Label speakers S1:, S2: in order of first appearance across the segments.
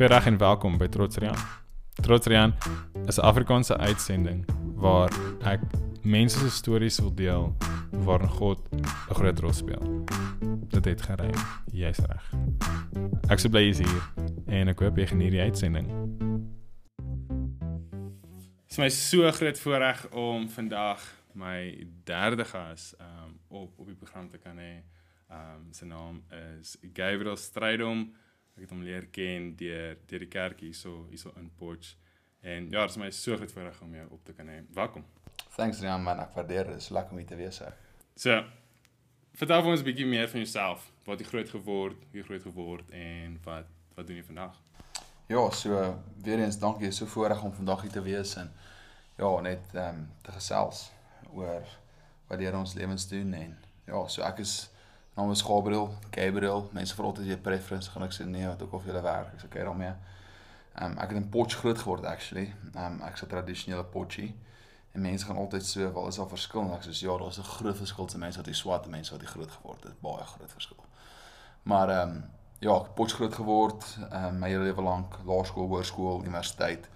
S1: Goeiedag en welkom by Trotsrian. Trotsrian is 'n Afrikaanse uitsending waar ek mense se stories wil deel waarin God 'n groot rol speel. Dit het gerei. Jy's reg. Ek sou bly jy's hier en ek hoop jy geniet die uitsending. Dit is my so groot voorreg om vandag my derde gas um op op die program te kan hê. Um sy naam is Gabriel Strydom. Ek het hom leer ken deur deur die kerk hierso hierso in Potch. En ja, dit is my so groot voorreg om jou op te kan hê. Welkom.
S2: Thanks Rian man, ek waardeer dit. Dit is lekker om hier te wees. Hè.
S1: So, vertel vir ons 'n bietjie meer van jouself. Wat jy groot geword, hoe groot geword en wat wat doen jy vandag?
S2: Ja, so weer eens dankie. So voorreg om vandag hier te wees en ja, net ehm um, te gesels oor wat deur ons lewens doen en ja, so ek is naam is Gabriel, Gabriel. Mense vra altyd jy preference, gaan ek sê nee, wat ook al vir julle werk. Ek sê okay daarmee. Ehm um, ek het in Potch groot geword actually. Ehm um, ek's 'n tradisionele Potchie. En mense gaan altyd so, "Wel is daar verskil?" En ek sê, "Ja, daar's 'n groot verskil tussen mense wat hier swart en mense wat hier groot geword het. Baie groot verskil." Maar ehm um, ja, ek Potch groot geword, ehm um, my hele lewe lank, laerskool, hoërskool, universiteit.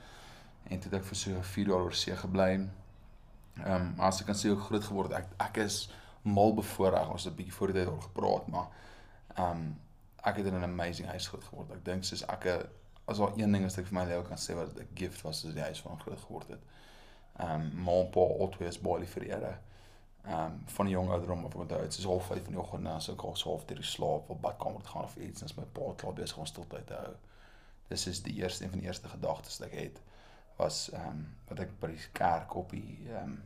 S2: En toe het ek vir so 4 jaar oor see gebly. Ehm um, as ek kan sê hoe groot geword ek ek is mal bevoorreg. Ons het 'n bietjie voor tyd al gepraat, maar ehm um, ek het in 'n amazing huis groot geword. Ek dink soos ek 'n as daar een ding is wat ek vir my lewe kan sê wat 'n gift was, is die huis waarin groot geword het. Ehm um, ma en pa altyd is baie vir Here. Ehm um, van die jong ouderdom of onthou, dit is half 5 in die oggend nou, so ek al half deur die slaap op badkamer te gaan of iets, en as my pa klaar besig om stil te hou. Dis is die eerste een van die eerste gedagtes wat ek het was ehm um, wat ek by die kerk op die ehm um,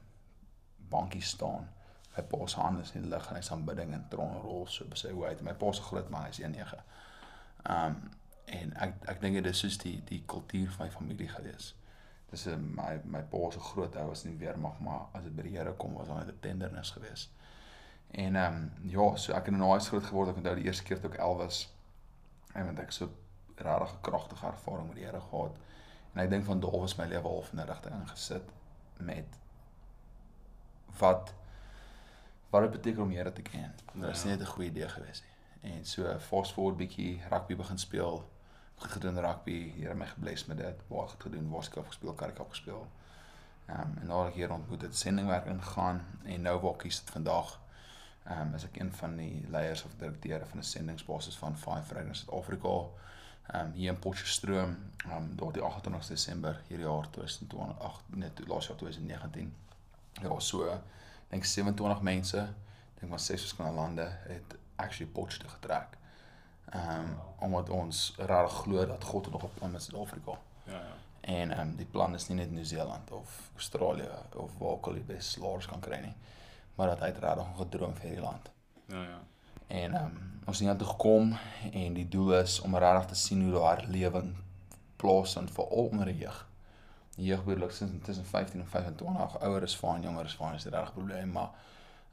S2: bankie staan my pa se hande is in lug en hy's aanbidding en tron rol so by sy hoe hy my pa se groot man hy's 19. Ehm um, en ek ek dink dit is soos die die kultuur van my familie gewees. Dis 'n my my pa se groot ou was nie weermag maar as dit by die Here kom was net 'n tendernis gewees. En ehm um, ja, so ek het in 'n huis groot geword. Ek onthou die eerste keer toe ek 11 was en want ek so regtig kragtige ervaring met die Here gehad. En ek dink van daar was my lewe half in 'n rigting ingesit met wat wat dit beteken om Here te ken. Dit ja. is net 'n goeie idee gewees nie. En so fast forward bietjie rugby begin speel. Goed gedoen rugby. Here my gebless met dit. Baie goed gedoen. Waarskynlik gespeel, kerk op gespeel. Ehm um, en nou ek hier ontmoet het sendingwerk ingegaan en nou waar kies dit vandag. Ehm um, is ek een van die leiers of direkteure van 'n sendingsbasis van Five Fragrance Suid-Afrika. Ehm um, hier in Potchefstroom, ehm um, daar die 28 Desember hierdie jaar 2008 net laas jaar 2019. Ja, so dink 27 mense, dink maar ses verskillende lande het actually Potch toe getrek. Ehm um, omdat ons regtig glo dat God nog 'n plan met Suid-Afrika.
S1: Ja ja.
S2: En ehm um, die plan is nie net Nieu-Seeland of Australië of waar ook al die beste laers kan kry nie, maar dat hy regtig 'n gedroom vir hierdie land.
S1: Ja ja.
S2: En ehm um, ons het hier gekom en die doel is om regtig te sien hoe daar lewing plaasvind vir al onder die jeug jeugbehoorlik tussen 15 en 25 ouer is van jonger is van is dit reg probleem maar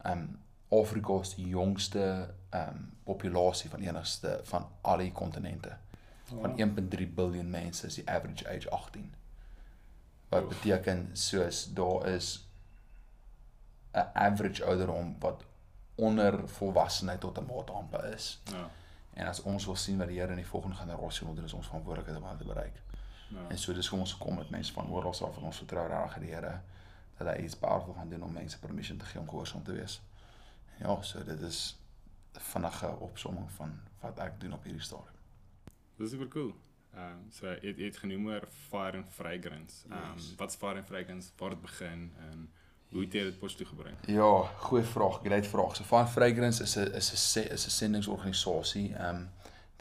S2: ehm um, Afrika die jongste ehm um, populasie van enigste van al die kontinente. Van wow. 1.3 miljard mense is die average age 18. Wat Oof. beteken soos daar is 'n average ouderdom wat onder volwassenheid tot 'n mate amper is. Ja. En as ons wil sien wat die Here in die volgende generasie wil doen, is ons verantwoordelikheid om dit te bereik. Ja. En so dis kom ons gekom met mense van oral af en ons vertrou reg die Here dat hy iets powerful gaan doen om mense permission te gee om gehoorsaam te wees. Ja, so dit is 'n vinnige opsomming van wat ek doen op hierdie stadium.
S1: Dis super cool. Ehm um, so it it genoem oor fire and fragrance. Ehm um, yes. wat's fire and fragrance? Waar dit begin en hoe het jy dit pos toe gebring?
S2: Ja, goeie vraag. Great vraag. So fire and fragrance is 'n is 'n is 'n sendingsorganisasie. Ehm um,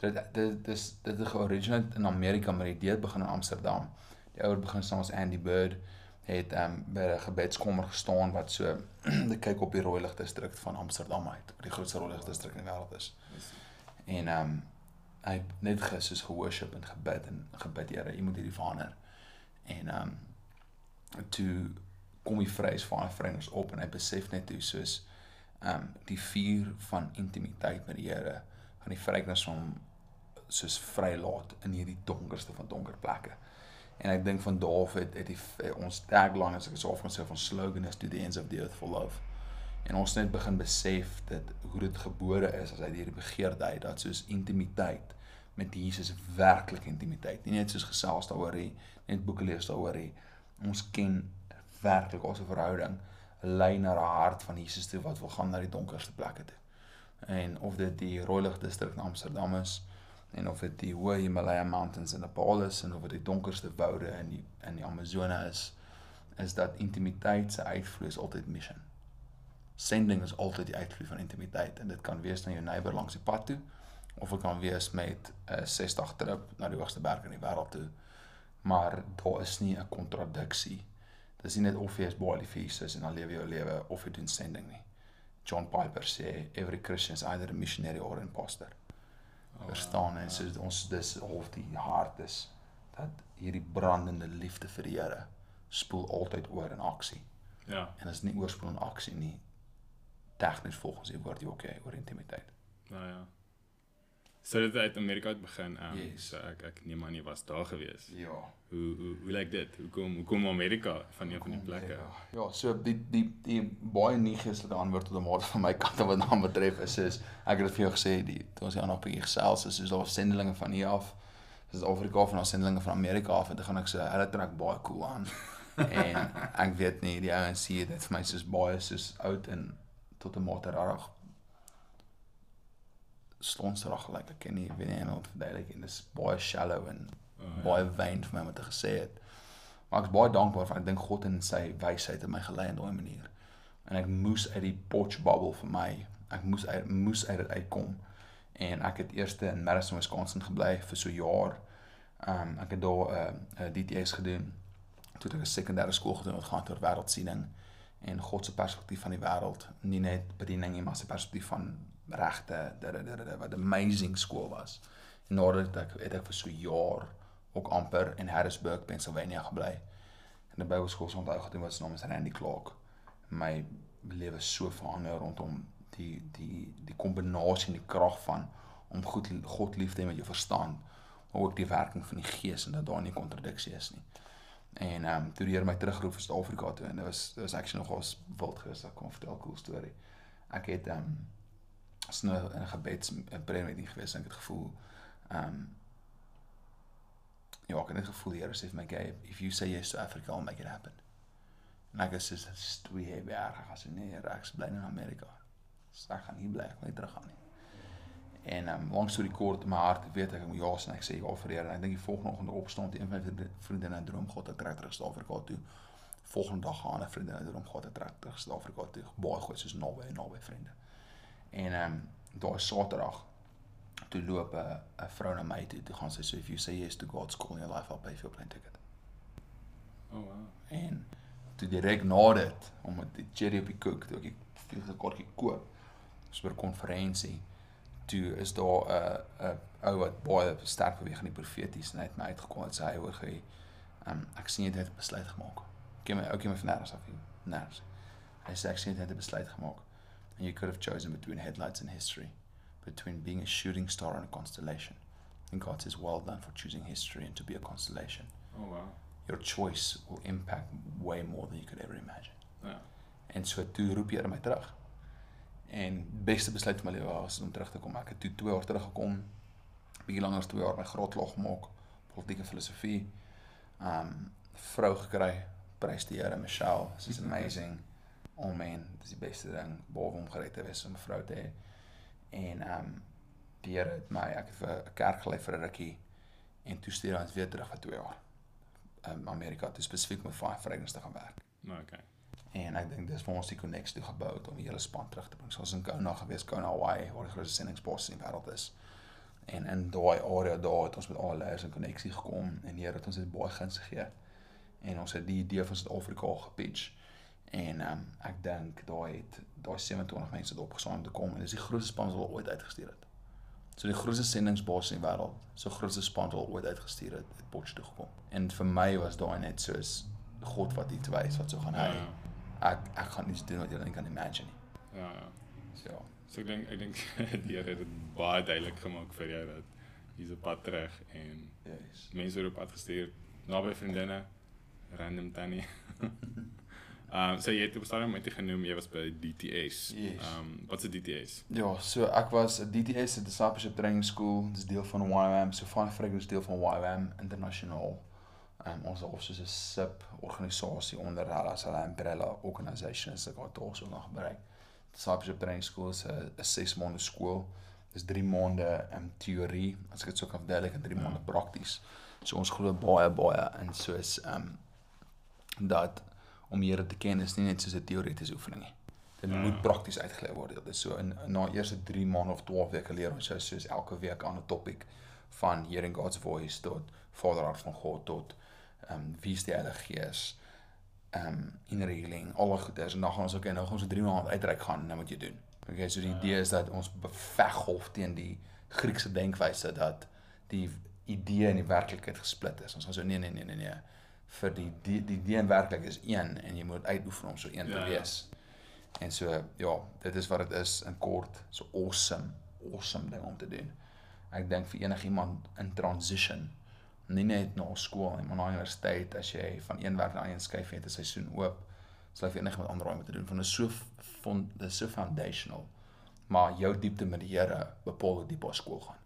S2: dit dit dis dit het georigineer in Amerika maar die idee begin in Amsterdam. Die ouer begin saam as Andy Bird het um, by 'n gebedskamer gestaan wat so die kyk op die rooi lig distrik van Amsterdam uit, wat die grootste rooi lig distrik in die wêreld is. En ehm um, hy net gesoos geworship en gebid en gebid Here, U moet hierdie verander. En ehm um, toe kom hy vrees van vrienders op en hy besef net hoe soos ehm um, die vuur van intimiteit met die Here van die vrygnis om soos vrylaat in hierdie donkerste van donker plekke. En ek dink van David het die eh, ons tagline as ek sou van sê van slogan is to the ends of the earth for love. En ons net begin besef dat hoe dit gebore is as uit hierdie begeerte uit dat soos intimiteit met Jesus werklik intimiteit. Nie net soos gesels daaroor nie, net boeke lees daaroor nie. Ons ken werklik ons verhouding lei na die hart van Jesus toe wat wil gaan na die donkerste plekke toe. En of dit die Rooilig distrik in Amsterdam is en of dit die hoë Himalaya Mountains in Nepal is en of dit die donkerste woude in die in die Amazone is, is dat intimiteit se uitvloei is altyd mission. Sending is altyd die uitvloei van intimiteit en dit kan wees na jou neighbor langs die pad toe of dit kan wees met 'n 60 trip na die hoogste berg in die wêreld toe. Maar daar is nie 'n kontradiksie. Dis nie net of jy is baie lief vir Jesus en dan lewe jou lewe of jy doen sending nie. John Piper sê every Christian is either a missionary or an imposter. Oh, Verstaan en so ons dis of die hart is dat hierdie brandende liefde vir die Here spoel altyd oor in aksie.
S1: Ja.
S2: En as nie oorspoel in aksie nie tegnies volgens die woord jy okay oor intimiteit.
S1: Nou ja. So dit het uit Amerika uit begin. Um,
S2: Yes.
S1: So ek ek neem aan jy was daar gewees.
S2: Ja.
S1: Hoe hoe hoe lyk dit? Hoekom hoekom Amerika van een van die plekke?
S2: Ja, ja, so die die die baie nie geestelike antwoord tot 'n mate van my kant wat naam betref is is ek het dit vir jou gesê die toe ons hier nog 'n bietjie gesels is soos daar sendelinge van hier af. Dis Afrika van ons sendelinge van Amerika af en dan gaan ek sê hulle trek baie cool aan. en ek weet nie die ouens sê dit vir my soos baie soos oud en tot 'n mate rarig slonsrag gelyk. Ek ken nie weet nie hoe om te verduidelik en dis baie shallow en
S1: Oh, ja.
S2: baie vain vir my om te gesê het. Maar ek is baie dankbaar vir ek dink God in sy wysheid het my gelei in daai manier. En ek moes uit die potch bubble vir my. Ek moes uit moes uit dit uitkom. En ek het eers in Madison, Wisconsin gebly vir so jaar. Ehm um, ek het daar 'n uh, 'n DTS gedoen. Toe het ek 'n sekondêre skool gedoen wat gaan oor wêreldsiening en God se perspektief van die wêreld, nie net bediening nie, maar sy perspektief van regte, wat amazing skool was. En nadat ek het ek vir so jaar ook amper in Harrisburg, Pennsylvania gebly. In 'n Bybelskool se onthou gedoen wat se naam is Randy Clark. My lewe so verander rondom die die die kombinasie en die krag van om goed God lief te hê met jou verstand, maar ook die werking van die Gees en dat daar nie kontradiksie is nie. En ehm um, toe die Here my terugroep vir Suid-Afrika toe en dit was dit was actually nog ons wild geweest, ek kom vertel 'n cool storie. Ek het ehm um, is nou in 'n gebeds 'n prayer meeting geweest en ek het gevoel ehm um, ja, ek het net gevoel die Here sê vir my, "Okay, if you say yes to Africa, I'll make it happen." En ek soos dis twee jaar weg, ek gaan nee, ek bly in Amerika. Ek gaan nie bly, ek wil nie terug gaan nie. En ehm um, langs storie kort in my hart weet ek ek moet ja sê en ek sê ja vir die Here. En ek dink die volgende oggend opstaan het een van my vriende 'n droom gehad ek trek terug Suid-Afrika toe. Volgende dag gaan 'n vriende 'n droom gehad ek trek terug Suid-Afrika toe. Baie goed soos naby en naby vriende. En ehm um, daai Saterdag toe loop 'n 'n vrou na my toe. Toe gaan sy so if you say yes to God's call in your life, I'll pay for your plane ticket.
S1: Oh wow.
S2: En toe direk na dit om met die cherry op die koek, toe ek die vliegtuigkaartjie koop, vir 'n konferensie. Toe is daar 'n 'n ou wat baie sterk beweeg in die profeties en hy het my uitgekom en sê hy hoor hy um, ek sien jy het 'n besluit gemaak. Ken my ouetjie my van nêrens af hier. Nêrens. Hy sê ek sien jy het 'n besluit gemaak. And you could have chosen between headlights and history, between being a shooting star and a constellation. And God says, well done for choosing history and to be a constellation.
S1: Oh wow.
S2: Your choice will impact way more than you could ever imagine.
S1: Ja.
S2: En so toe roep Here my terug. En beste besluit van my lewe was om terug te kom. Ek het toe 2 jaar terug gekom. Bietjie langer as 2 jaar my graad klaar gemaak, politieke filosofie. Um vrou gekry, prys die Here, Michelle. She's amazing. Oh man, dis die beste ding behalwe om gered te wees om 'n vrou te hê. En um die Here het my ek het vir 'n kerk gelei vir 'n rukkie en toe stuur ons weer terug vir 2 jaar. Um Amerika, toe spesifiek met Five Fragrance te gaan werk.
S1: Nou okay.
S2: En ek dink dis vir ons die connects toe gebou het om die hele span terug te bring. So ons in Kona gewees, Kona Hawaii, waar die grootste sendingsbos in die wêreld is. En in daai area daar het ons met al layers in koneksie gekom en die Here het ons dit baie guns gegee. En ons het die idee van Suid-Afrika gepitch. En um, ek dink daai het daai 27 mense het opgesaam om te kom en dis die grootste span wat ooit uitgestuur het. So die grootste sendingsbos in die wêreld, so grootste span wat ooit uitgestuur het, het Potch toe gekom. En vir my was daai net soos God wat iets wys wat so gaan
S1: Ja.
S2: hy
S1: ja.
S2: ek ek gaan iets doen wat jy nie kan imagine nie.
S1: Ja. ja.
S2: So ja.
S1: So ek dink ek dink die Here het dit baie duidelik gemaak vir jou dat hier's 'n pad terug en
S2: Yes.
S1: mense word op pad gestuur naby vriendinne random tannie. Ehm um, so jy het op 'n stadium jy genoem jy was by DTS. Ehm
S2: Yes.
S1: um, wat is DTS?
S2: Ja, so ek was 'n DTS, 'n Discipleship Training School, dis deel van YWAM, so van Fragrance deel van YWAM internasionaal. Ehm um, ons of soos 'n sub organisasie onder hulle as hulle umbrella organisation is ek wat ons ook nog gebruik. Discipleship Training School is 'n 'n 6 maande skool. Dis 3 maande in teorie, as ek dit sou kan verduidelik, en 3
S1: Ja.
S2: maande prakties. So ons glo baie baie in soos ehm um, dat om die Here te ken is nie net soos 'n teoretiese oefening nie. Dit
S1: Ja.
S2: moet prakties uitgeleef word. Dit is so in na eerste 3 maande of 12 weke leer ons jou soos elke week aan 'n topic van hearing God's voice tot Vaderhart van God tot ehm um, wie is die Heilige Gees ehm um, inner healing, al die goeders en dan gaan ons ook en nou gaan ons so 3 maande uitreik gaan nou moet jy doen. Okay, so die
S1: Ja.
S2: idee is dat ons beveg golf teen die Griekse denkwyse dat die idee en die werklikheid gesplit is. Ons gaan so nee nee nee nee nee vir die die die idee en werklikheid is een en jy moet uitoefen om so een te
S1: Ja, ja.
S2: wees. En so ja, dit is wat dit is in kort. So awesome, awesome ding om te doen. Ek dink vir enigiemand in transition, nie net na skool nie, maar na universiteit as jy van een werk na een skuif het 'n seisoen oop, sal jy vir enigiemand ander raai moet doen. Dit is so dit is so foundational. Maar jou diepte met die Here bepaal hoe diep ons skool gaan.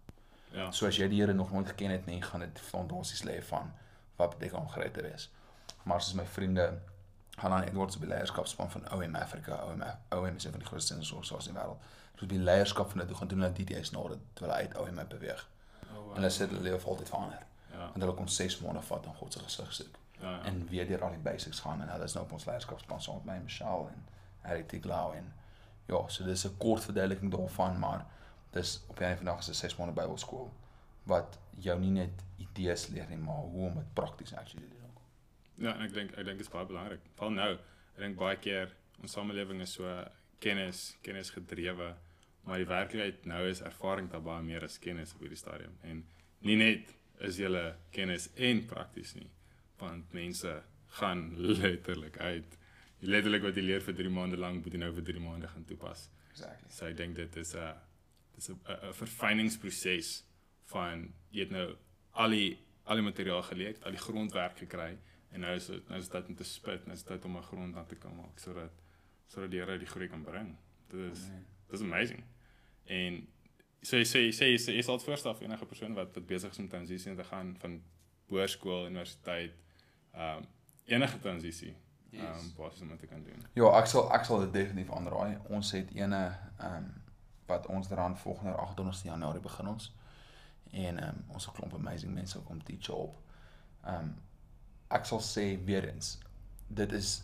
S1: Ja.
S2: So as jy die Here nog nooit geken het nie, gaan dit fondasies lê van wat beteken om gered te wees. Maar soos my vriende Hanan Edwards op die leierskapspan van OM Africa, OM OM is een van die grootste organisasies in die wêreld. So die leierskap van dit gaan doen hulle DTS na dit terwyl uit OM beweeg.
S1: Oh, wow.
S2: En hulle sê hulle lewe altyd verander.
S1: ja.
S2: Want hulle kom 6 maande vat om God se gesig soek
S1: Ja. ja.
S2: en weer deur al die basics gaan en hulle is nou op ons leierskapspan saam met my en Michelle en Harry Tiglau en ja, so dis 'n kort verduideliking daarvan, maar dis op 'n einde van die dag is 'n 6 maande Bybelskool wat jou nie net idees leer nie, maar hoe om dit prakties actually te doen.
S1: Ja, en ek dink ek dink dit is baie belangrik. Veral nou. Ek dink baie keer ons samelewing is so kennis, kennis gedrewe, maar die werklikheid nou is ervaring daar baie meer as kennis op hierdie stadium. En nie net is julle kennis en prakties nie, want mense gaan letterlik uit. Letterlik wat jy leer vir 3 maande lank, moet jy nou vir 3 maande gaan toepas.
S2: Exactly.
S1: So ek dink dit is 'n dis 'n 'n verfyningsproses van jy het nou al die al die materiaal geleer, al die grondwerk gekry en nou is dit nou is dit om te spit, nou is dit om 'n grond aan te kan maak sodat sodat die Here die groei kan bring. Dit is
S2: Amen.
S1: dis amazing. En so jy sê sê jy jy sal voorstel vir enige persoon wat wat besig is om transisie te gaan van hoërskool, universiteit, ehm um, enige transisie ehm um, basies om dit te kan doen.
S2: Ja, ek sal ek sal dit definitief aanraai. Ons het ene ehm um, wat ons daaraan volgende jaar 28 Januarie begin ons. En ehm um, ons het 'n klomp amazing mense kom teach op. Ehm um, ek sal sê weer eens, dit is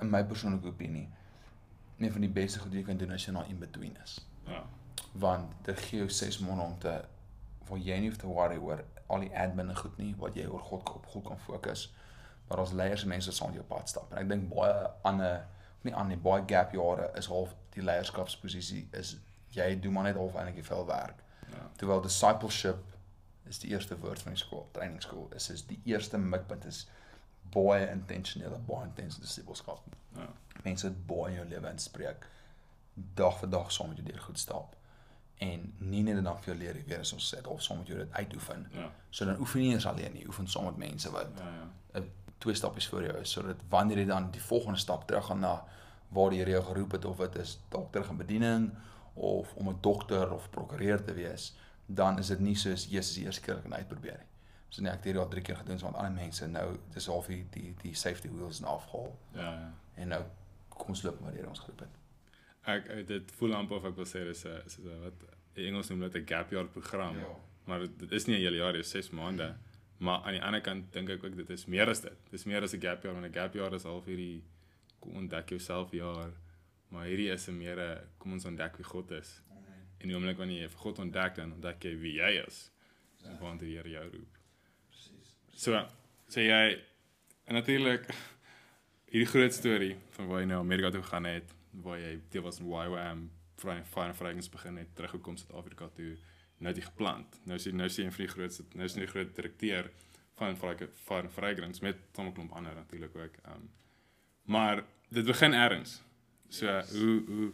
S2: in my persoonlike opinie een van die beste goed wat jy kan doen as jy na in between is.
S1: Ja.
S2: Want dit gee jou 6 maande om te waar jy nie hoef te worry oor al die admin en goed nie, wat jy oor God op God kan fokus. Maar as leiers en mense met jou pad stap. En ek dink baie ander nie aan nie baie gap jare is half die leierskapsposisie is jy doen maar net half eintlik die veel werk.
S1: Ja.
S2: Terwyl discipleship is die eerste woord van die skool, trainingsskool. Is is die eerste mikpunt is baie intentionele, baie intense disipelskap.
S1: Ja.
S2: Mense het baie in jou lewe inspreek dag vir dag saam met jou deur goed stap. En nie net dan vir jou leer weer as ons sê of saam met jou dit uitoefen.
S1: Ja.
S2: So dan oefen nie eens alleen nie, oefen saam met mense wat
S1: Ja, ja.
S2: twee stappies voor jou is sodat wanneer jy dan die volgende stap terug gaan na waar die Here jou geroep het of dit is dalk terug in bediening of om 'n dokter of prokureur te wees, dan is dit nie soos Jesus die eerste keer kan uitprobeer nie. So nee, ek het hierdie al drie keer gedoen so met ander mense. Nou dis half die die, die safety wheels en afhaal
S1: Ja, ja.
S2: en nou kom ons loop maar hier ons geroep het.
S1: Ek ek- dit voel amper of ek wil sê dis 'n 'n wat in Engels noem dit 'n gap year program.
S2: Ja.
S1: Maar dit, dit is nie 'n hele jaar, dit is 6 maande. Maar aan die ander kant dink ek ook dit is meer as dit. Dis meer as 'n gap year want 'n gap year is half hierdie kom ontdek jouself jaar. Maar hierdie is 'n meer 'n kom ons ontdek wie God is. En die oomblik wanneer jy vir God ontdek dan ontdek jy wie jy is. En waar die Here jou roep.
S2: Presies.
S1: So, sê jy en natuurlik hierdie groot storie van waar jy nou Amerika toe gegaan het, waar jy deel was in YWAM, Fine Fine Fragrance begin het, teruggekom Suid-Afrika toe, nou het jy geplant. Nou is jy nou is jy een van die grootste, nou is jy die groot direkteur van Fine Fragrance met 'n klomp ander natuurlik ook. Um maar dit begin ergens. So hoe hoe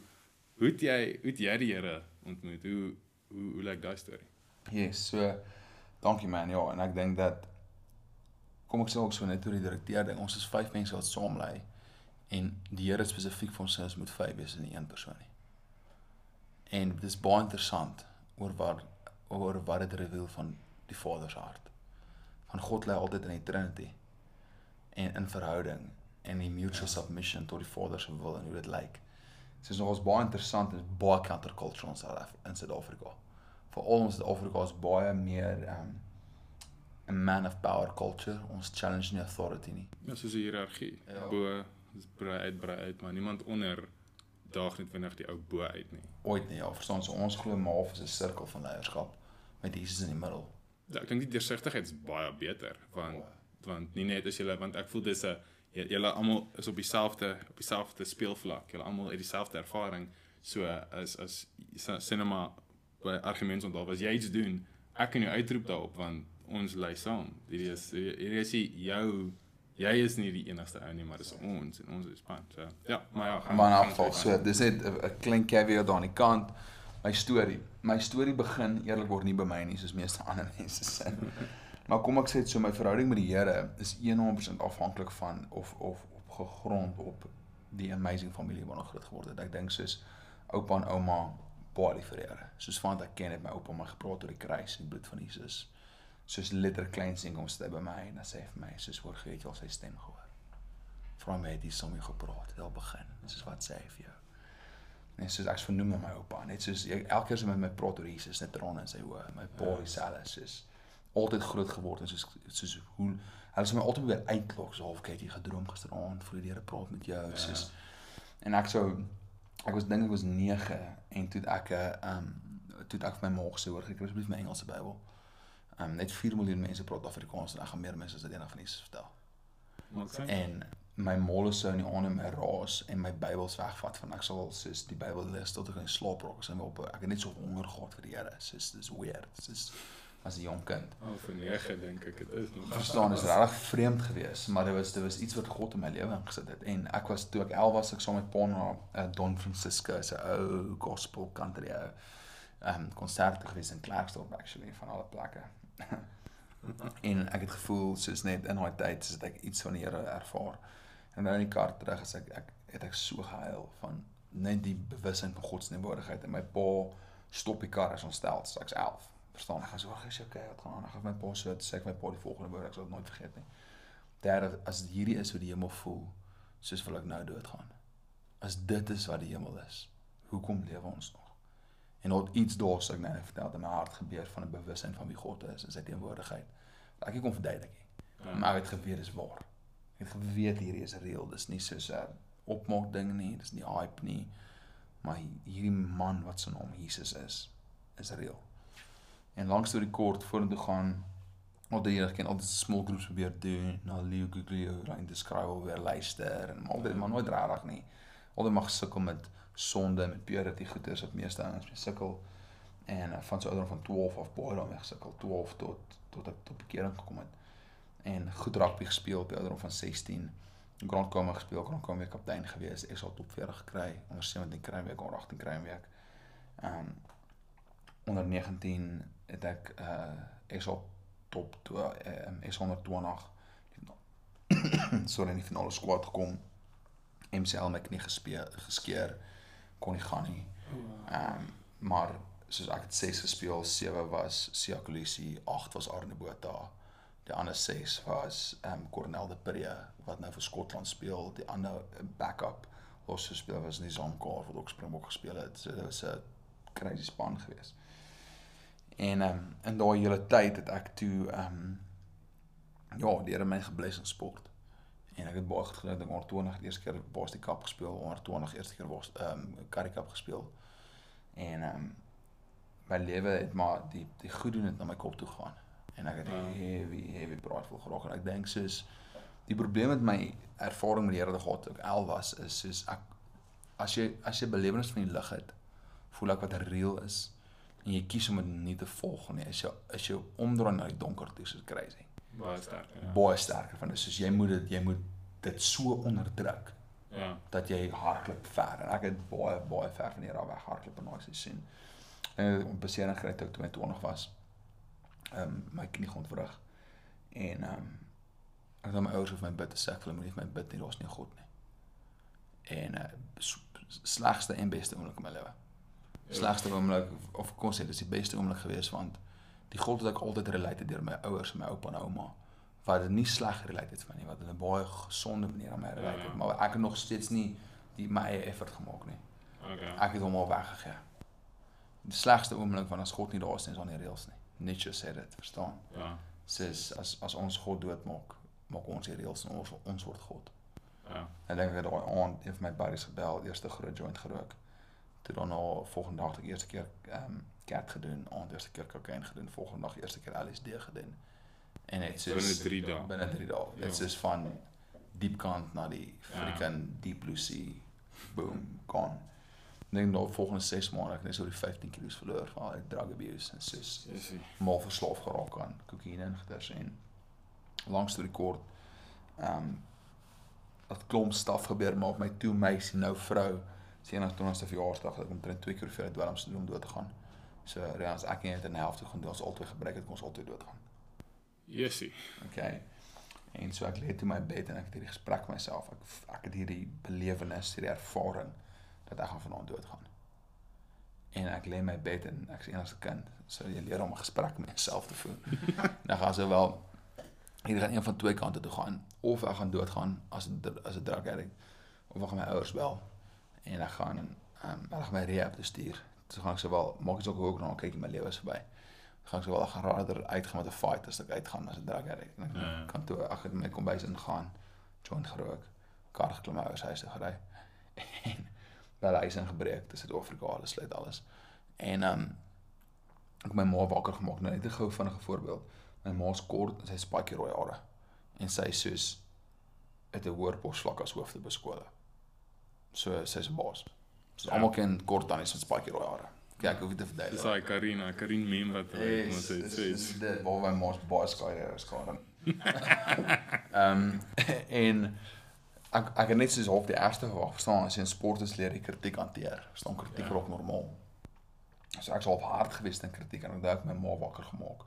S1: hoe het jy hoe het jy die Here ontmoet? Hoe hoe hoe lyk daai storie?
S2: Yes, so dankie man. Ja, en ek dink dat kom ek sê ook so net oor die direkteur ding. Ons is vyf mense wat saam lê En die Here spesifiek vir ons sê ons moet vyf wees in een persoon nie. En dis baie interessant oor wat oor wat dit reveal van die Vader se hart. Van God lê altyd in die Trinity en in verhouding en die mutual submission tot die Vader se wil en hoe dit lyk. Dit is nogals baie interessant en baie countercultural in South in Suid-Afrika. Veral ons Suid-Afrika is baie meer um 'n man of power culture. Ons challenge nie authority nie.
S1: Ja, soos 'n hiërargie.
S2: Ja.
S1: Bo is brei uit, brei uit, maar niemand onder daag net vinnig die ou bo uit nie.
S2: Ooit nie, ja, verstaan so ons glo maar of is 'n sirkel van leierskap met Jesus in die middel.
S1: Ja, ek dink die deursigtigheid is baie beter want want nie net as jy want ek voel dis 'n julle almal is op dieselfde op dieselfde speelvlak. Julle almal het dieselfde ervaring. So as as cinema by argumentsonthal as jy iets doen, ek kan jou uitroep daarop want ons lei saam. Hierdie is hierdie is jou jy is nie die enigste ou nie, maar dis ons en ons is span. So ja, maar ja, gaan-
S2: Maar in
S1: aan.
S2: so dis net 'n 'n klein caveat daar aan die kant. My storie. My storie begin eerlikwaar nie by my nie, soos meeste ander mense se. Maar kom ek sê dit so my verhouding met die Here is 100% afhanklik van of of op gegrond op die amazing familie waarna groot geword het. Ek dink soos oupa en ouma baie lief vir die Here. Soos want ek ken het my oupa my gepraat oor die kruis en die bloed van Jesus. Soos letter klein sien kom staan by my en dan sê hy vir my soos hoor gee jy al sy stem gehoor. Vra my het hy saam met jou gepraat, het al begin. Soos wat sê hy vir jou? Net soos ek vernoem na my oupa, net soos ek, elke keer as hy met my praat oor Jesus, net trane in sy oë. My pa
S1: Ja.
S2: dieselfde, soos altyd groot geword en soos soos hoe hulle sê my altyd weer uitklok so half kyk jy gedroom gisteraand voor die Here praat met jou,
S1: Ja.
S2: soos en ek sou ek was dink ek was 9 en toe het ek 'n ehm um, toe het ek vir my ma gesê hoor, ek asseblief my Engelse Bybel. Ehm um, net 4 miljoen mense praat Afrikaans en ek gaan meer mense as dit eendag van Jesus vertel.
S1: Sin?
S2: En my molle sou in die aande my raas en my Bybels wegvat van ek sal soos die Bybel lees tot ek in slaap raak as ek op ek het net so honger gehad vir die Here. Soos dis weird. Soos as 'n jong kind.
S1: Oh, vir 9 dink ek dit is nog.
S2: Verstaan is regtig vreemd geweest, maar dit was dit was iets wat God in my lewe ingesit het. En ek was toe ek 11 was ek saam met pa na uh, Don Francisco se ou gospel country ou um, konsert gewees in Klerksdorp actually van alle plekke. en ek het gevoel soos net in daai tyd soos ek iets van die Here ervaar. En nou in die kar terug as ek ek het ek so gehuil van net die bewussyn van God se teenwoordigheid en my pa stop die kar as ons stel, ek's 11. Verstaan, ek gaan sorg as jy okay, wat gaan aan? Ek gaan my pa so sê ek my pa die volgende woord, ek sal dit nooit vergeet nie. Derde, as hierdie is hoe die hemel voel, soos wil ek nou doodgaan. As dit is wat die hemel is, hoekom lewe ons nog? En daar iets daar so ek nou net vertel in my hart gebeur van 'n bewussyn van wie God is en sy teenwoordigheid. Ek ek kon verduidelik nie.
S1: Ja.
S2: Maar ek het geweet dis waar. Ek het geweet hierdie is reëel. Dis nie soos 'n opmaak ding nie, dis nie hype nie. Maar hierdie man wat se naam Jesus is, is reëel. En langs deur die kort vorentoe gaan al die Here ken altyd small groups probeer doen, na Leo Guglio rein skryf weer luister en maar altyd maar nooit regtig nie. Altyd mag sukkel met sonde met purity goeders wat meeste ouens sukkel. En uh, van so ouderdom van 12 af baie daarmee gesukkel, 12 tot tot ek tot bekering gekom het. En goed rugby gespeel op die ouderdom van 16. Grand Comma gespeel, Grand Comma weer kaptein gewees. Ek sal top 40 gekry, onder 17 kry week, onder 18 kry week. Um, onder 19 het ek uh ek sal top to- ehm um, ek sal onder 20 sorry in die finale squad gekom. MCL my knie gespeel geskeer kon nie gaan nie. Ehm um, maar soos ek het 6 gespeel, 7 was Sia Kolisi, 8 was Arne Botha. Die ander 6 was ehm um, Cornel de Pre wat nou vir Skotland speel. Die ander backup los gespeel was Nizam Kaur wat ook Springbok gespeel het. So dit was 'n crazy span geweest. En ehm um, in daai hele tyd het ek toe ehm um, ja, die Here my gebless in sport. En ek het baie goed gedoen. Ek het onder 20 die eerste keer Boston Cup gespeel, onder 20 eerste keer was ehm um, Currie Cup gespeel. En ehm um, my lewe het maar die die goed doen het na my kop toe gegaan. En ek het
S1: Ja.
S2: heavy heavy braaivol geraak en ek dink soos die probleem met my ervaring met die Here gehad toe ek 11 was is soos ek as jy as jy belewenis van die lig het, voel ek wat real is en jy kies om dit nie te volg nie. As jy as jy omdraai na die donker toe, soos crazy.
S1: Baie sterk. Ja.
S2: Baie sterker van dit. Soos jy moet dit jy moet dit so onderdruk
S1: Ja.
S2: dat jy hardloop ver en ek het baie baie ver van hier af weg hardloop in daai seisoen. En 'n besering gekry toe ek 22 was. Ehm um, my knie ontwrig. En ehm um, ek het my ouers of my bid te sê ek hulle moenie vir my bid nie, daar's nie God nie. En uh slegste en beste oomblik in my lewe. Slegste oomblik of kom ons sê dis die beste oomblik gewees want die God wat ek altyd related deur my ouers en my oupa en ouma wat dit nie sleg related van nie wat hulle baie gesonde manier aan my related,
S1: Ja, ja.
S2: maar ek het nog steeds nie die my eie effort gemaak nie.
S1: Okay.
S2: Ek het hom al weggegee. Die slegste oomblik van as God nie daar is nie, is aan die reëls nie. Nietzsche sê dit, verstaan?
S1: Ja.
S2: Sis as as ons God doodmaak, maak ons die reëls en ons ons word God.
S1: Ja.
S2: En dink ek daai aand een van my buddies gebel, eerste groot joint gerook. Toe daarna volgende dag die eerste keer ehm um, cat gedoen, aand eerste keer kokain gedoen, volgende dag eerste keer LSD gedoen. En dit
S1: Binne
S2: soos
S1: drie dae.
S2: Binne 3 dae.
S1: Ja.
S2: Dit is van diep kant na die
S1: Ja.
S2: freaking deep blue sea. Boom, gone. En dan nou volgende 6 maande ek het net so die 15 kg verloor van al die drug abuse en soos mal verslaaf geraak aan kokaine en goeders en langs storie kort ehm um, dat klomp staf gebeur maar op my toe meisie nou vrou se 21ste verjaarsdag dat ek omtrent twee keer vir dwelms doen om dood te gaan. So ja, as ek net in die helfte gaan doen, ons altyd gebruik het, kon ons altyd doodgaan.
S1: Yesie.
S2: Okay. En so ek lê toe my bed en ek het hierdie gesprek met myself. Ek ek het hierdie belewenis, hierdie ervaring dat ek gaan vanaand doodgaan. En ek lê in my bed en ek is enigste kind. So jy leer om 'n gesprek met jouself te voer. dan gaan se wel hier gaan een van twee kante toe gaan of ek gaan doodgaan as 'n as 'n drug addict of ek gaan my ouers bel en ek gaan ehm um, ek gaan my rehab toe stuur. So gaan ek sowel maak iets ook ook nog kyk my lewe is verby. Gaan ek sowel gaan rader uitgaan met 'n fight as ek uitgaan as 'n drug addict. En ek
S1: Ja, ja.
S2: kan toe ek het in my kombuis ingaan, joint gerook, kar geklim my ouers huis toe gery en wel huis ingebreek, dis Suid-Afrika, alles sluit alles. En ehm um, ek my ma wakker gemaak, nou net 'n gou vinnige voorbeeld. My ma's kort en sy spikey rooi hare en sy is soos het 'n hoër posvlak as hoofde beskole. So sy's 'n baas. So
S1: Ja.
S2: almal ken kort tannies met spikey rooi hare. Kyk, ek hoef nie te
S1: Dis
S2: verduidelik.
S1: daai Karina, Karin meme wat hy mos het
S2: dis-
S1: sê.
S2: dis dit waar my ma's baie skare is gaan. Ehm en ek ek het net soos half die eerste verwag, verstaan, as jy in sport is leer jy kritiek hanteer. Verstaan kritiek
S1: Ja.
S2: raak normaal. So ek's half hard geweest in kritiek en ek dink my ma wakker gemaak.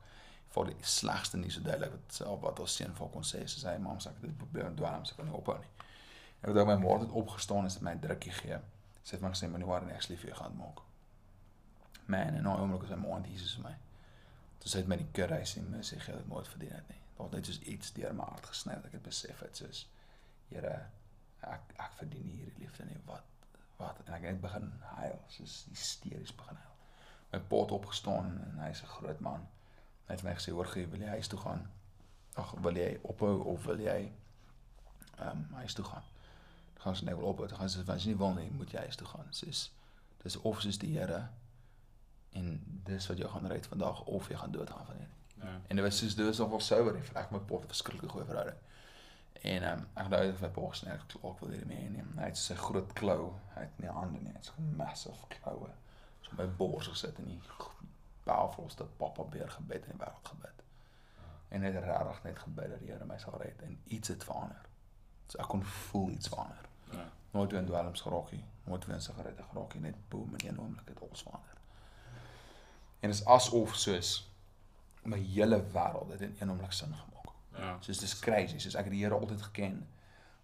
S2: Vir die slegste nie so duidelik wat self wat ons seun vir kon sê, sy sê mam ek het 'n probleem dwelm, sy kan nie ophou nie. Ek dink my ma het opgestaan en sy het my 'n drukkie gee. Sy het my gesê moenie worry nie, ek sal vir jou gaan maak. Man, en nou oomblik is my ma en Jesus vir my. Toe sy het my die kurreis en my sê gee dit nooit verdien het nie. Daar het net soos iets deur my hart gesny dat ek het besef het soos Here ek ek verdien nie hierdie liefde nie. Wat wat en ek het begin huil, soos hysteries begin huil. My pa het opgestaan en hy's 'n groot man. Hy het vir my gesê hoor gee, wil jy huis toe gaan? Ag, wil jy ophou of wil jy ehm um, huis toe gaan? Dan gaan sy net wil ophou. Dan gaan sy as jy nie wil nie, moet jy huis toe gaan. Soos dis of soos die Here en dis wat jou gaan red vandag of jy gaan doodgaan van hierdie.
S1: Ja.
S2: En dit was soos dit was nogal souber en ek met pot 'n verskriklike goeie verhouding. En ehm um, ek het uit my pa gesê ek ek wil hierdie mee neem. Hy het sy groot klou, hy het nie hande nie, hy het so 'n massive kloue. So op my bors gesit en die powerfulste papa beer gebed in die wêreld gebid. En net regtig net gebid dat die Here my sal red en iets het verander. So ek kon voel iets verander.
S1: Ja.
S2: Nooit weer in dwelms geraak nie, nooit weer in sigarette geraak nie, net boom in een oomblik het alles verander. En dit is asof soos my hele wêreld het in een oomblik sin gemaak.
S1: Ja.
S2: Soos dis crazy, soos ek het die Here altyd geken.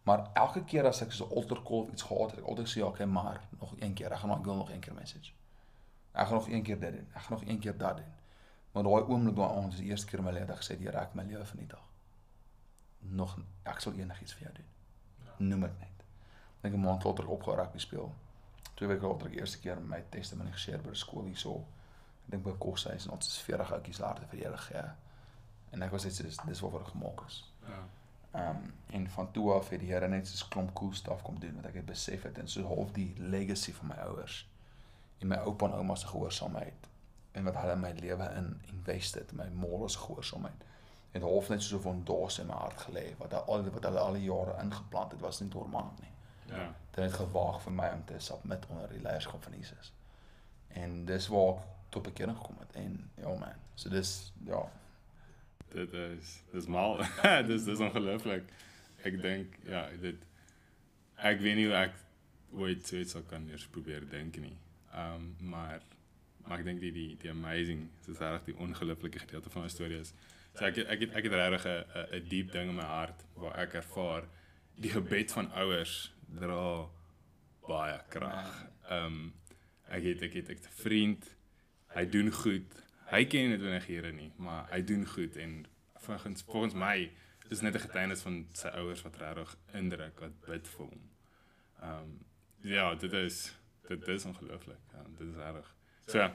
S2: Maar elke keer as ek so 'n altar call of iets gehad het, ek altyd sê ja, okay, maar nog een keer, ek gaan nog ek wil nog een keer message. Ek gaan nog een keer dit doen. Ek gaan nog een keer dat doen. Maar daai oomblik daai aand is die eerste keer in my lewe dat ek gesê het, Here, ek my lewe vernietig. Nog ek sal enigiets vir jou doen. Noem dit net. Dink 'n maand later opgehou rugby speel. Twee weke later ek eerste keer my testimonie geshare by die skool hierso. Ek dink by koshuis en ons is 40 oudjies later vir die Here gee. En ek was net so dis waarvoor ek gemaak is.
S1: Ja.
S2: Ehm um, en van toe af het die Here net so 'n klomp cool stuff kom doen wat ek het besef het en so half die legacy van my ouers en my oupa en ouma se gehoorsaamheid en wat hulle in my lewe in invested, my morals gehoorsaamheid. Het half net so 'n fondasie in my hart gelê wat al wat hulle al die jare ingeplant het was nie normaal nie.
S1: Ja.
S2: Dit het gewaag vir my om te submit onder die leierskap van Jesus. En dis waar ek tot bekering gekom het en ja man. So dis ja,
S1: Dit is dis mal. dis dis ongelooflik. Ek dink ja, dit ek weet nie hoe ek ooit so iets sou kan eers probeer dink nie. Ehm um, maar maar ek dink die die die amazing, dis regtig die ongelooflike gedeelte van my storie is. So ek ek het, ek het regtig 'n- 'n diep ding in my hart waar ek ervaar die gebed van ouers dra baie krag. Ehm um, ek het ek het ek 'n vriend. Hy doen goed. Hy ken nie noodwendig Here nie, maar hy doen goed en volgens volgens my is net 'n getuienis van sy ouers wat regtig indruk wat bid vir hom. Ehm um, ja, dit is dit is ongelooflik. Ja, dit is reg. So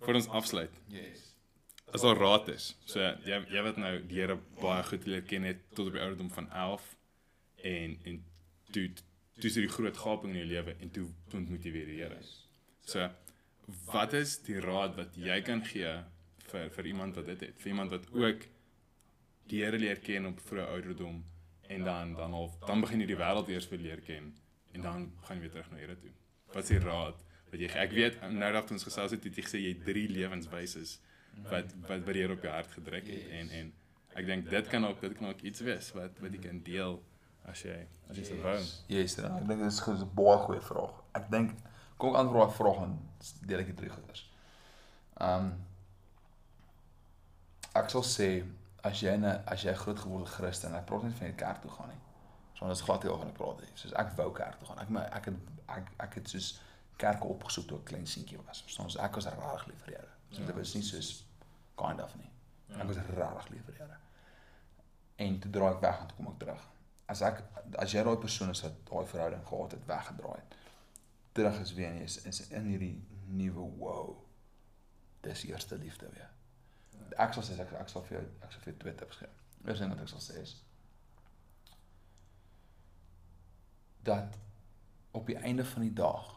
S1: vir ons afsluit.
S2: Yes.
S1: As daar raad is. So jy jy wat nou die Here baie goed leer ken het tot op die ouderdom van 11 en en toe toe is die groot gaping in jou lewe en toe ontmoet jy weer die Here. So wat is die raad wat jy kan gee vir vir iemand wat dit het? Vir iemand wat ook die Here leer ken op vroeë ouderdom en dan dan al dan begin jy die wêreld eers weer leer ken en dan gaan jy weer terug na Here toe. Wat is die raad wat jy? Ek weet nou dat ons gesels het, het jy gesê jy drie lewenswyses wat wat wat die Here op jou hart gedruk het en en ek dink dit kan ook dit kan ook iets wees wat wat jy kan deel as jy as jy sou wou.
S2: Yes, ja, ek dink dit is 'n baie goeie vraag. Ek dink kom ek antwoord daai vraag en deel ek dit drie goeders. Ehm um, ek sal sê as jy 'n as jy groot geword Christen, ek praat nie van die kerk toe gaan nie. So ons glad nie oor van praat nie. Soos ek wou kerk toe gaan. Ek my ek het ek ek het soos kerke opgesoek toe ek klein seentjie was. Verstaan ons ek was regtig lief vir Here. So dit was nie soos kind of nie. Ek was regtig lief vir Here. En toe draai ek weg en toe kom ek terug. As ek as jy daai persoon is wat daai verhouding gehad het weggedraai het, terug is weer nie is, is in hierdie nuwe wow. Dis eerste liefde weer. Ek sal sê ek ek sal vir jou ek sal vir jou twee tips gee. Eerste ding wat ek sal sê is dat op die einde van die dag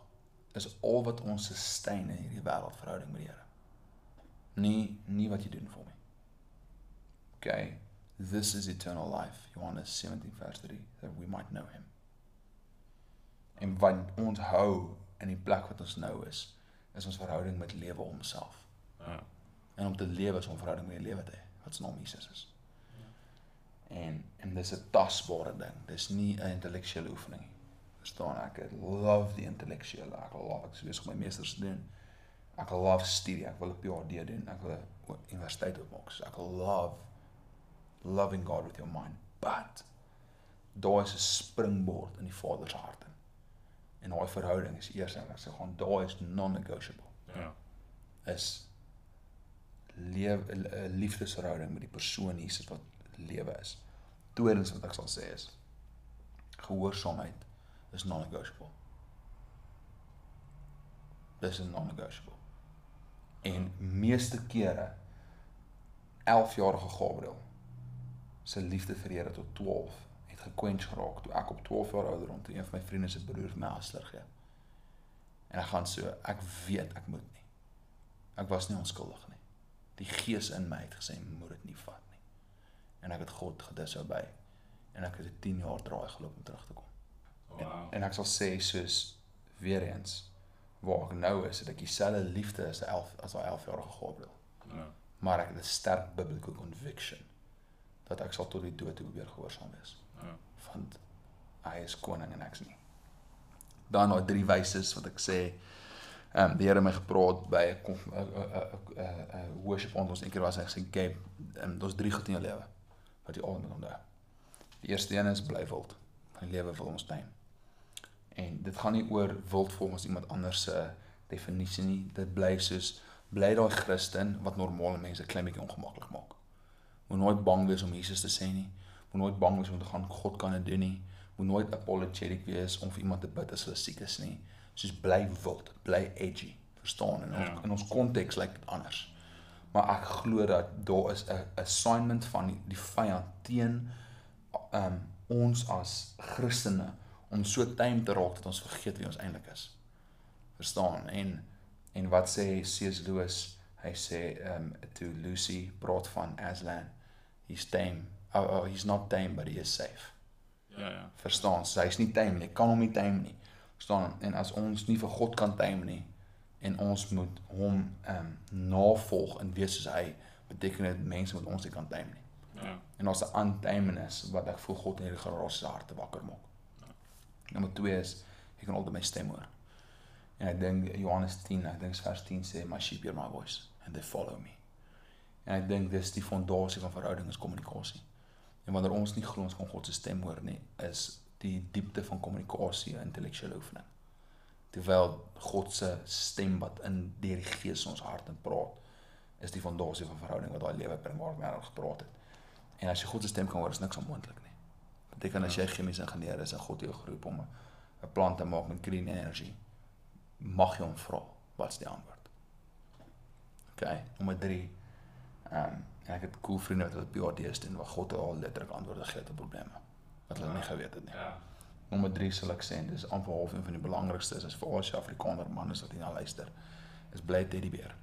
S2: is al wat ons sustain in hierdie wêreld verhouding met die Here. Nie nie wat jy doen vir my. Okay. This is eternal life. Johannes 17 vers 3 that we might know him. En wat ons hou in die plek wat ons nou is, is ons verhouding met lewe homself.
S1: Ja.
S2: En om te lewe is om verhouding met die lewe te hê, wat se naam Jesus is. En en dis 'n tasbare ding. Dis nie 'n intellektuele oefening nie. Verstaan ek? Ek love die intellektuele. Ek love ek sou my meesters doen. Ek love studie. Ek wil 'n PhD doen. Ek wil 'n universiteit opmaak. So ek love loving God with your mind. But daar is 'n springboard in die Vader se hart in. En daai verhouding is eers en ek sê gaan daai is non-negotiable.
S1: Ja.
S2: Is lewe 'n liefdesverhouding met die persoon Jesus wat lewe is. Tweedens wat ek sal sê is gehoorsaamheid is non-negotiable. Dis is non-negotiable. En meeste kere 11-jarige Gabriel se liefde vir Here tot 12 het gekwench geraak toe ek op 12 jaar ouderdom toe een van my vriende se broer my haster gee. En ek gaan so, ek weet ek moet nie. Ek was nie onskuldig nie. Die gees in my het gesê moet dit nie vat nie. En ek het God gedisobey en ek het 'n 10 jaar draai geloop om terug te kom.
S1: Wow.
S2: En, en ek sal sê soos weer eens waar ek nou is, het ek dieselfde liefde as 'n 11 as daai 11 jarige Gabriel.
S1: Ja.
S2: Maar ek het 'n sterk biblical conviction dat ek sal tot die dood toe weer gehoorsaam wees.
S1: Ja.
S2: Want hy is koning en ek's nie. Dan daai drie wyses wat ek sê Ehm um, die Here het my gepraat by 'n 'n 'n 'n worship ons een keer was hy gesê Gabe, um, daar's drie goed in jou lewe wat jy altyd moet onthou. Die eerste een is bly wild. My lewe wil ons tuin. En dit gaan nie oor wild volgens iemand anders se definisie nie. Dit bly soos bly daai Christen wat normale mense klein bietjie ongemaklik maak. Moet nooit bang wees om Jesus te sê nie. Moet nooit bang wees om te gaan God kan dit doen nie. Moet nooit apologetic wees om vir iemand te bid as hulle siek is nie. Soos bly wild, bly edgy. Verstaan? En ons,
S1: Ja.
S2: in ons konteks lyk dit anders. Maar ek glo dat daar is 'n assignment van die, die vyand teen um ons as Christene om so tyd te raak dat ons vergeet wie ons eintlik is. Verstaan? En en wat sê C.S. Lewis? Hy sê um to Lucy praat van Aslan. He's tame. Oh, oh he's not tame but he is safe.
S1: Ja, ja.
S2: Verstaan? So hy's nie tame nie. Kan hom nie tame nie. Verstaan? En as ons nie vir God kan tame nie en ons moet hom um navolg en wees soos hy, beteken dit mense moet ons nie kan tame nie.
S1: Ja.
S2: En ons 'n untameness wat ek voel God in hierdie geraas se harte wakker maak. Nommer 2 is jy kan altyd my stem hoor. En ek dink Johannes 10, ek dink vers 10 sê my sheep hear my voice and they follow me. En ek dink dis die fondasie van verhouding is kommunikasie. En wanneer ons nie glo ons kan God se stem hoor nie, is die diepte van kommunikasie 'n intellektuele oefening. terwyl God se stem wat in deur die Gees in ons hart en praat is die fondasie van verhouding wat daai lewe bring waar ons gepraat het. En as jy God se stem kan hoor, is niks onmoontlik nie. Beteken as jy chemiese ingenieur is en God jou geroep om 'n 'n plant te maak met clean energy, mag jy hom vra, wat's die antwoord? OK, nommer 3. Ehm um, ek het cool vriende wat PhD's doen waar God al letterlik antwoorde gee op probleme wat hulle nie geweet het nie.
S1: Ja.
S2: Nommer 3 sal ek sê en dis amper half een van die belangrikstes is vir ons Afrikaner manne wat hier na luister. Is bly teddybeer.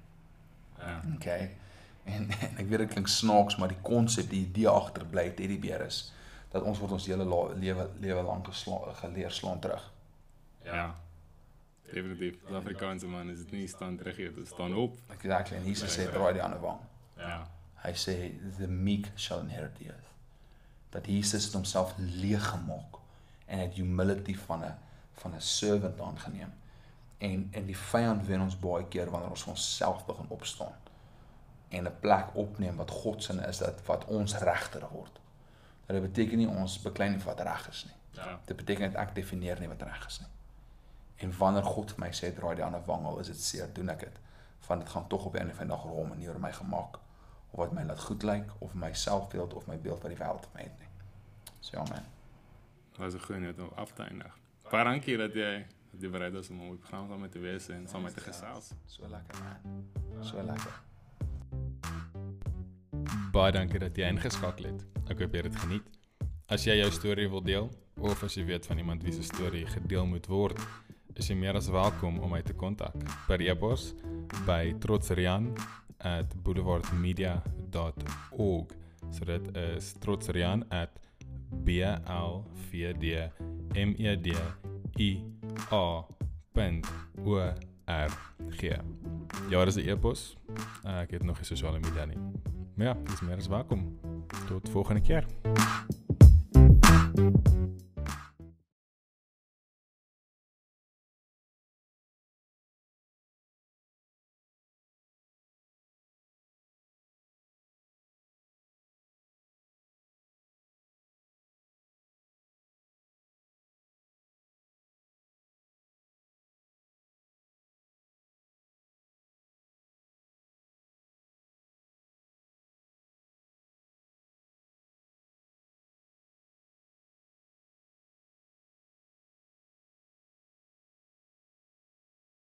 S1: Ja.
S2: Okay. En, en ek weet dit klink snaaks, maar die konsep, die idee agter bly teddybeer is dat ons word ons hele lewe lewe lank gesla- geleer slaan terug.
S1: Ja. Definitief. Die Afrikaanse man is dit nie staan terug hier, dit staan op.
S2: Exactly. En Jesus sê draai die ander wang.
S1: Ja.
S2: Hy sê the meek shall inherit the earth. Dat Jesus het homself leeg gemaak en het humility van 'n van 'n servant aangeneem. En en die vyand wen ons baie keer wanneer ons onsself begin opstaan en 'n plek opneem wat God se is dat wat ons regter word. Dat dit beteken nie ons beklei nie wat reg is nie.
S1: Ja.
S2: Dit beteken net ek definieer nie wat reg is nie. En wanneer God vir my sê draai die ander wang al is dit seer, doen ek dit. Want dit gaan tog op 'n einde van die dag rol manier my gemaak of wat my laat goed lyk of my selfbeeld of my beeld wat die wêreld vir my het nie. So ja man.
S1: Was 'n goeie net om af te eindig. Baie dankie dat jy dat jy bereid was om op die program saam met te wees en saam met te gesels.
S2: So lekker man. So lekker.
S1: Baie dankie dat jy ingeskakel het. Ek hoop jy het dit geniet. As jy jou storie wil deel of as jy weet van iemand wie se storie gedeel moet word, is jy meer as welkom om my te kontak per e-pos by trotsrian@boulevardmedia.org. So dit is trotsrian@ b l v d m e d i a o r g. Ja, dis 'n e-pos. Ek het nog nie sosiale media nie. Maar ja, dis meer as welkom. Tot volgende keer.